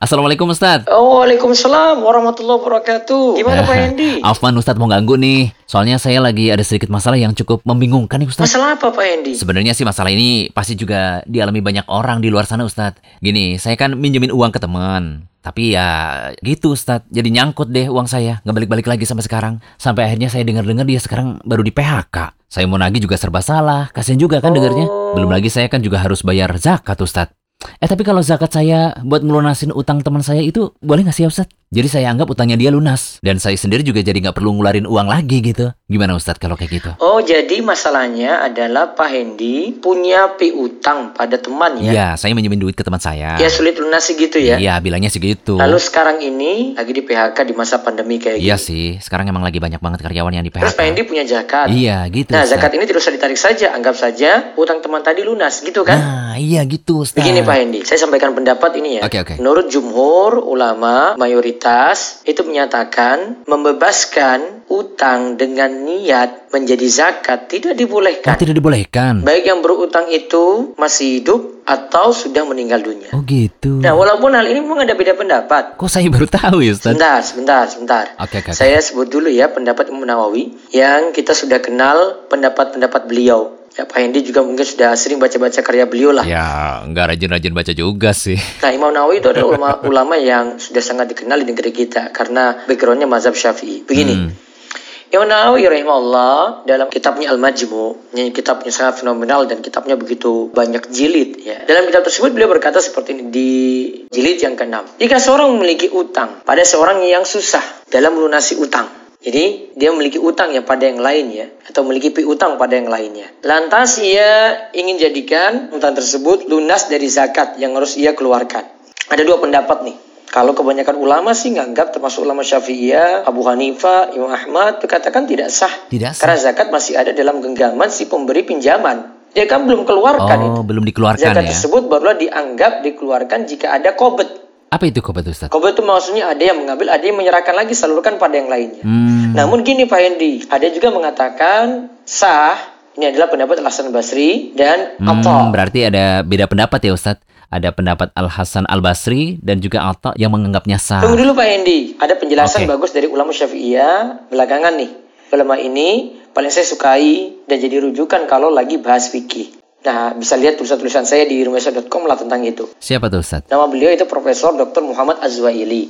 Assalamualaikum Ustadz. Oh, Waalaikumsalam warahmatullahi wabarakatuh. Gimana Pak Hendi? Afwan Ustadz mau ganggu nih. Soalnya saya lagi ada sedikit masalah yang cukup membingungkan nih Ustadz. Masalah apa Pak Hendi? Sebenarnya sih masalah ini pasti juga dialami banyak orang di luar sana Ustadz. Gini, saya kan minjemin uang ke teman. Tapi ya gitu Ustadz, jadi nyangkut deh uang saya. Nggak balik-balik lagi sampai sekarang. Sampai akhirnya saya dengar-dengar dia sekarang baru di PHK. Saya mau nagih juga serba salah. Kasian juga kan dengarnya. Belum lagi saya kan juga harus bayar zakat Ustadz. Eh tapi kalau zakat saya buat ngelunasin utang teman saya itu boleh nggak sih ya Ustadz? Jadi saya anggap utangnya dia lunas. Dan saya sendiri juga jadi nggak perlu ngeluarin uang lagi gitu. Gimana Ustadz kalau kayak gitu? Oh, jadi masalahnya adalah Pak Hendi punya piutang pada teman ya? Iya, saya minjemin duit ke teman saya. Ya sulit lunasi gitu ya? Iya, bilangnya sih gitu. Lalu sekarang ini lagi di PHK di masa pandemi kayak Iya gini. sih, sekarang emang lagi banyak banget karyawan yang di Terus Pak PHK. Hendi punya zakat. Iya, gitu. Nah, Ustadz. zakat ini tidak usah ditarik saja. Anggap saja utang teman tadi lunas gitu kan? Nah, iya gitu Ustadz. Begini Pak Hendi, saya sampaikan pendapat ini ya. Oke, oke. Menurut jumhur ulama mayoritas itu menyatakan membebaskan utang dengan niat menjadi zakat tidak dibolehkan. tidak dibolehkan. Baik yang berutang itu masih hidup atau sudah meninggal dunia. Oh gitu. Nah, walaupun hal ini memang ada beda pendapat. Kok saya baru tahu ya Ustadz? Sebentar, sebentar, sebentar. Oke, oke, oke. Saya sebut dulu ya pendapat Imam Nawawi yang kita sudah kenal pendapat-pendapat beliau. Ya, Pak Hendi juga mungkin sudah sering baca-baca karya beliau lah. Ya, nggak rajin-rajin baca juga sih. Nah, Imam Nawawi itu adalah ulama, ulama yang sudah sangat dikenal di negeri kita karena backgroundnya mazhab Syafi'i. Begini, Hmm. Imam Nawawi rahimahullah dalam kitabnya Al-Majmu, ini kitabnya sangat fenomenal dan kitabnya begitu banyak jilid ya. Dalam kitab tersebut beliau berkata seperti ini di jilid yang ke-6. Jika seorang memiliki utang pada seorang yang susah dalam melunasi utang, jadi dia memiliki utang ya pada yang lain ya atau memiliki piutang pada yang lainnya. Lantas ia ingin jadikan utang tersebut lunas dari zakat yang harus ia keluarkan. Ada dua pendapat nih. Kalau kebanyakan ulama sih nganggap termasuk ulama Syafi'iyah, Abu Hanifah, Imam Ahmad berkatakan tidak sah. Tidak sah. Karena zakat masih ada dalam genggaman si pemberi pinjaman. Dia kan belum keluarkan itu. Oh, belum dikeluarkan Zakat ya. tersebut barulah dianggap dikeluarkan jika ada kobet. Apa itu kobat Ustadz? Kobet itu maksudnya ada yang mengambil, ada yang menyerahkan lagi, salurkan pada yang lainnya. Hmm. Namun gini Pak Hendi, ada juga mengatakan sah. Ini adalah pendapat Al Hasan Basri dan Hmm, Atta. berarti ada beda pendapat ya Ustadz. Ada pendapat Al Hasan Al Basri dan juga Atta yang menganggapnya sah. Tunggu dulu Pak Hendi, ada penjelasan Oke. bagus dari ulama Syafi'iyah belakangan nih. Ulama ini paling saya sukai dan jadi rujukan kalau lagi bahas fikih. Nah, bisa lihat tulisan-tulisan saya di rumesa.com lah tentang itu. Siapa tuh Ustadz? Nama beliau itu Profesor Dr. Muhammad Azwaili.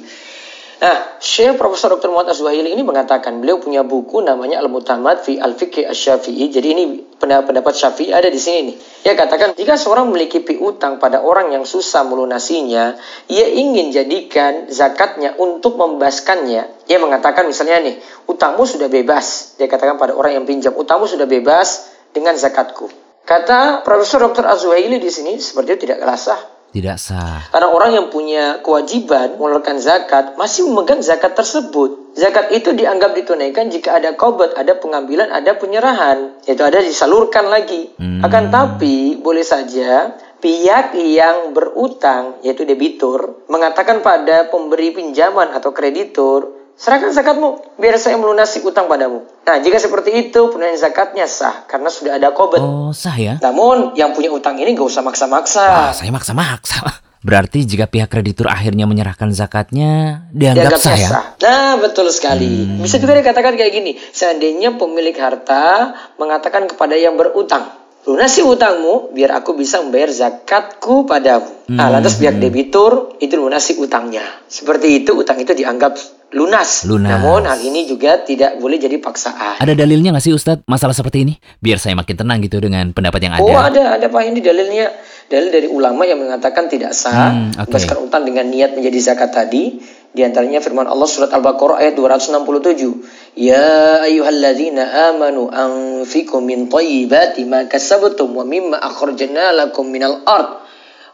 Nah, Syekh Profesor Dr. Muhammad Azwaili ini mengatakan beliau punya buku namanya Al-Mutamad fi Al-Fiqh Asy-Syafi'i. Jadi ini pendapat Syafi'i ada di sini nih. Dia katakan jika seorang memiliki piutang pada orang yang susah melunasinya, ia ingin jadikan zakatnya untuk membebaskannya. Ia mengatakan misalnya nih, utangmu sudah bebas. Dia katakan pada orang yang pinjam, utangmu sudah bebas dengan zakatku. Kata Profesor Dr. Azwaili di sini seperti itu tidak sah. Tidak sah. Karena orang yang punya kewajiban mengeluarkan zakat masih memegang zakat tersebut. Zakat itu dianggap ditunaikan jika ada kobat, ada pengambilan, ada penyerahan. Yaitu ada disalurkan lagi. Hmm. Akan tapi boleh saja pihak yang berutang yaitu debitur mengatakan pada pemberi pinjaman atau kreditur serahkan zakatmu biar saya melunasi utang padamu. Nah jika seperti itu penunaian zakatnya sah karena sudah ada kobat. Oh, sah ya? Namun yang punya utang ini gak usah maksa-maksa. Wah, saya maksa-maksa. Berarti jika pihak kreditur akhirnya menyerahkan zakatnya, dianggap dianggapnya sah ya? sah. Nah, betul sekali. Hmm. Bisa juga dikatakan kayak gini. Seandainya pemilik harta mengatakan kepada yang berutang, lunasi utangmu biar aku bisa membayar zakatku padamu. Nah, Hmm. lantas pihak debitur itu lunasi utangnya. Seperti itu utang itu dianggap lunas. Lunas. Namun hal ini juga tidak boleh jadi paksaan. Ada dalilnya nggak sih Ustadz masalah seperti ini? Biar saya makin tenang gitu dengan pendapat yang ada. Oh ada, ada Pak ini dalilnya. Dalil dari ulama yang mengatakan tidak sah Hmm, membebaskan utang dengan niat menjadi zakat tadi. Di antaranya firman Allah surat Al-Baqarah ayat 267. Ya ayyuhalladzina amanu anfiqu min thayyibati ma kasabtum wa mimma akhrajna lakum minal ard.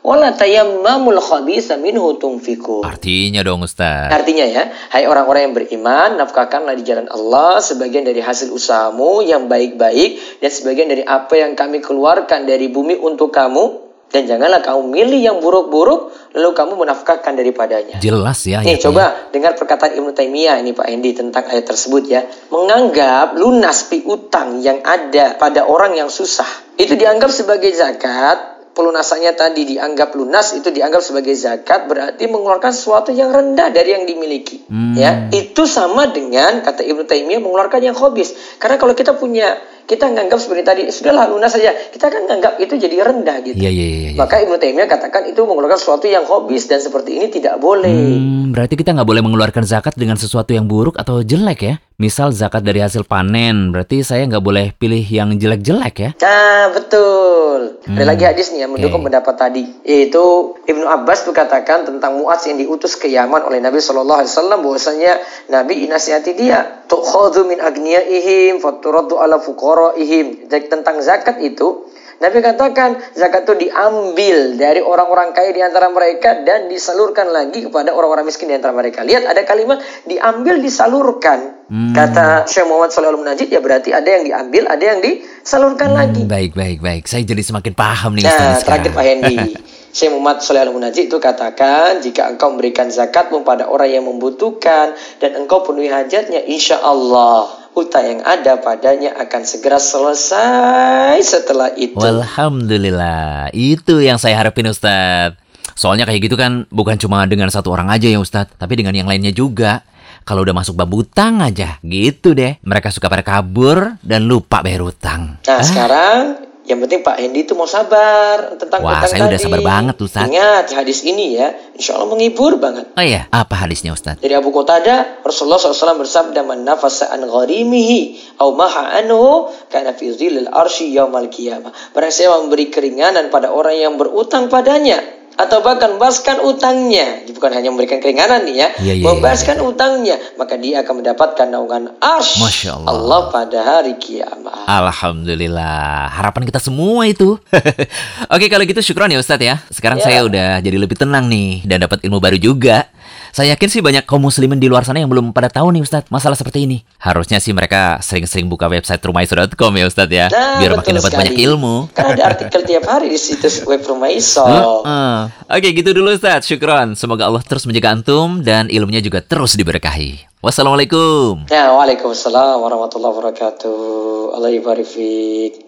Wala tayammamul khabitha minhu. Artinya dong Ustadz. Artinya ya, hai orang-orang yang beriman, nafkahkanlah di jalan Allah sebagian dari hasil usahamu yang baik-baik dan sebagian dari apa yang kami keluarkan dari bumi untuk kamu dan janganlah kamu milih yang buruk-buruk lalu kamu menafkahkan daripadanya. Jelas ya. Nih ayatnya. coba dengar perkataan Ibnu Taimiyah ini Pak Hendi tentang ayat tersebut ya. Menganggap lunas piutang yang ada pada orang yang susah itu dianggap sebagai zakat pelunasannya tadi dianggap lunas itu dianggap sebagai zakat berarti mengeluarkan sesuatu yang rendah dari yang dimiliki Hmm. ya itu sama dengan kata Ibnu Taimiyah mengeluarkan yang hobis karena kalau kita punya kita nganggap seperti tadi sudahlah lunas saja kita kan nganggap itu jadi rendah gitu Iya, iya, iya. iya. maka Ibnu Taimiyah katakan itu mengeluarkan sesuatu yang hobis dan seperti ini tidak boleh Hmm, berarti kita nggak boleh mengeluarkan zakat dengan sesuatu yang buruk atau jelek ya? Misal zakat dari hasil panen, berarti saya nggak boleh pilih yang jelek-jelek ya? Nah, betul. Ada Hmm. lagi hadis nih yang mendukung Oke. pendapat tadi, yaitu Ibnu Abbas tuh katakan tentang Muaz yang diutus ke Yaman oleh Nabi Shallallahu Alaihi Wasallam bahwasanya Nabi inasihati dia, tukhadhu min agniyaihim, faturaddu ala fuqaraihim. Tentang zakat itu, Nabi katakan zakat itu diambil dari orang-orang kaya di antara mereka dan disalurkan lagi kepada orang-orang miskin di antara mereka. Lihat ada kalimat diambil disalurkan. Hmm. Kata Syekh Muhammad Shallallahu Najib ya berarti ada yang diambil, ada yang disalurkan lagi. Hmm, baik, baik, baik. Saya jadi semakin paham nih Nah, terakhir Pak sekarang. Syekh Muhammad Shallallahu Najib itu katakan jika engkau memberikan zakatmu pada orang yang membutuhkan dan engkau penuhi hajatnya, insya Allah utang yang ada padanya akan segera selesai setelah itu. Alhamdulillah, itu yang saya harapin Ustadz. Soalnya kayak gitu kan bukan cuma dengan satu orang aja ya Ustadz, tapi dengan yang lainnya juga. Kalau udah masuk bab utang aja, gitu deh. Mereka suka pada kabur dan lupa bayar utang. Nah, Ah, sekarang yang penting Pak Hendi itu mau sabar tentang Wah, utang saya udah tadi. sabar banget, Ustaz. Ingat hadis ini ya, insya Allah menghibur banget. Oh iya, apa hadisnya Ustadz? Dari Abu Qatadah, Rasulullah SAW bersabda, "Man nafasa an gharimihi au maha anhu kana fi dhillil arsy yaumal qiyamah." Barang siapa memberi keringanan pada orang yang berutang padanya atau bahkan membebaskan utangnya, bukan hanya memberikan keringanan nih ya, Iya, iya, membebaskan utangnya, maka dia akan mendapatkan naungan arsy Masya Allah. Allah pada hari kiamat. Alhamdulillah, harapan kita semua itu. Oke, kalau gitu syukron ya Ustadz ya. Sekarang Ya. saya udah jadi lebih tenang nih dan dapat ilmu baru juga. Saya yakin sih banyak kaum muslimin di luar sana yang belum pada tahu nih Ustadz masalah seperti ini. Harusnya sih mereka sering-sering buka website rumaiso.com ya Ustadz ya, Nah, biar makin dapat sekali. banyak ilmu. Kan ada artikel tiap hari di situs web Rumah Iso. Heeh. Oke, gitu dulu Ustadz. Syukron. Semoga Allah terus menjaga antum dan ilmunya juga terus diberkahi. Wassalamualaikum. Ya, waalaikumsalam warahmatullahi wabarakatuh. Allah ibarik.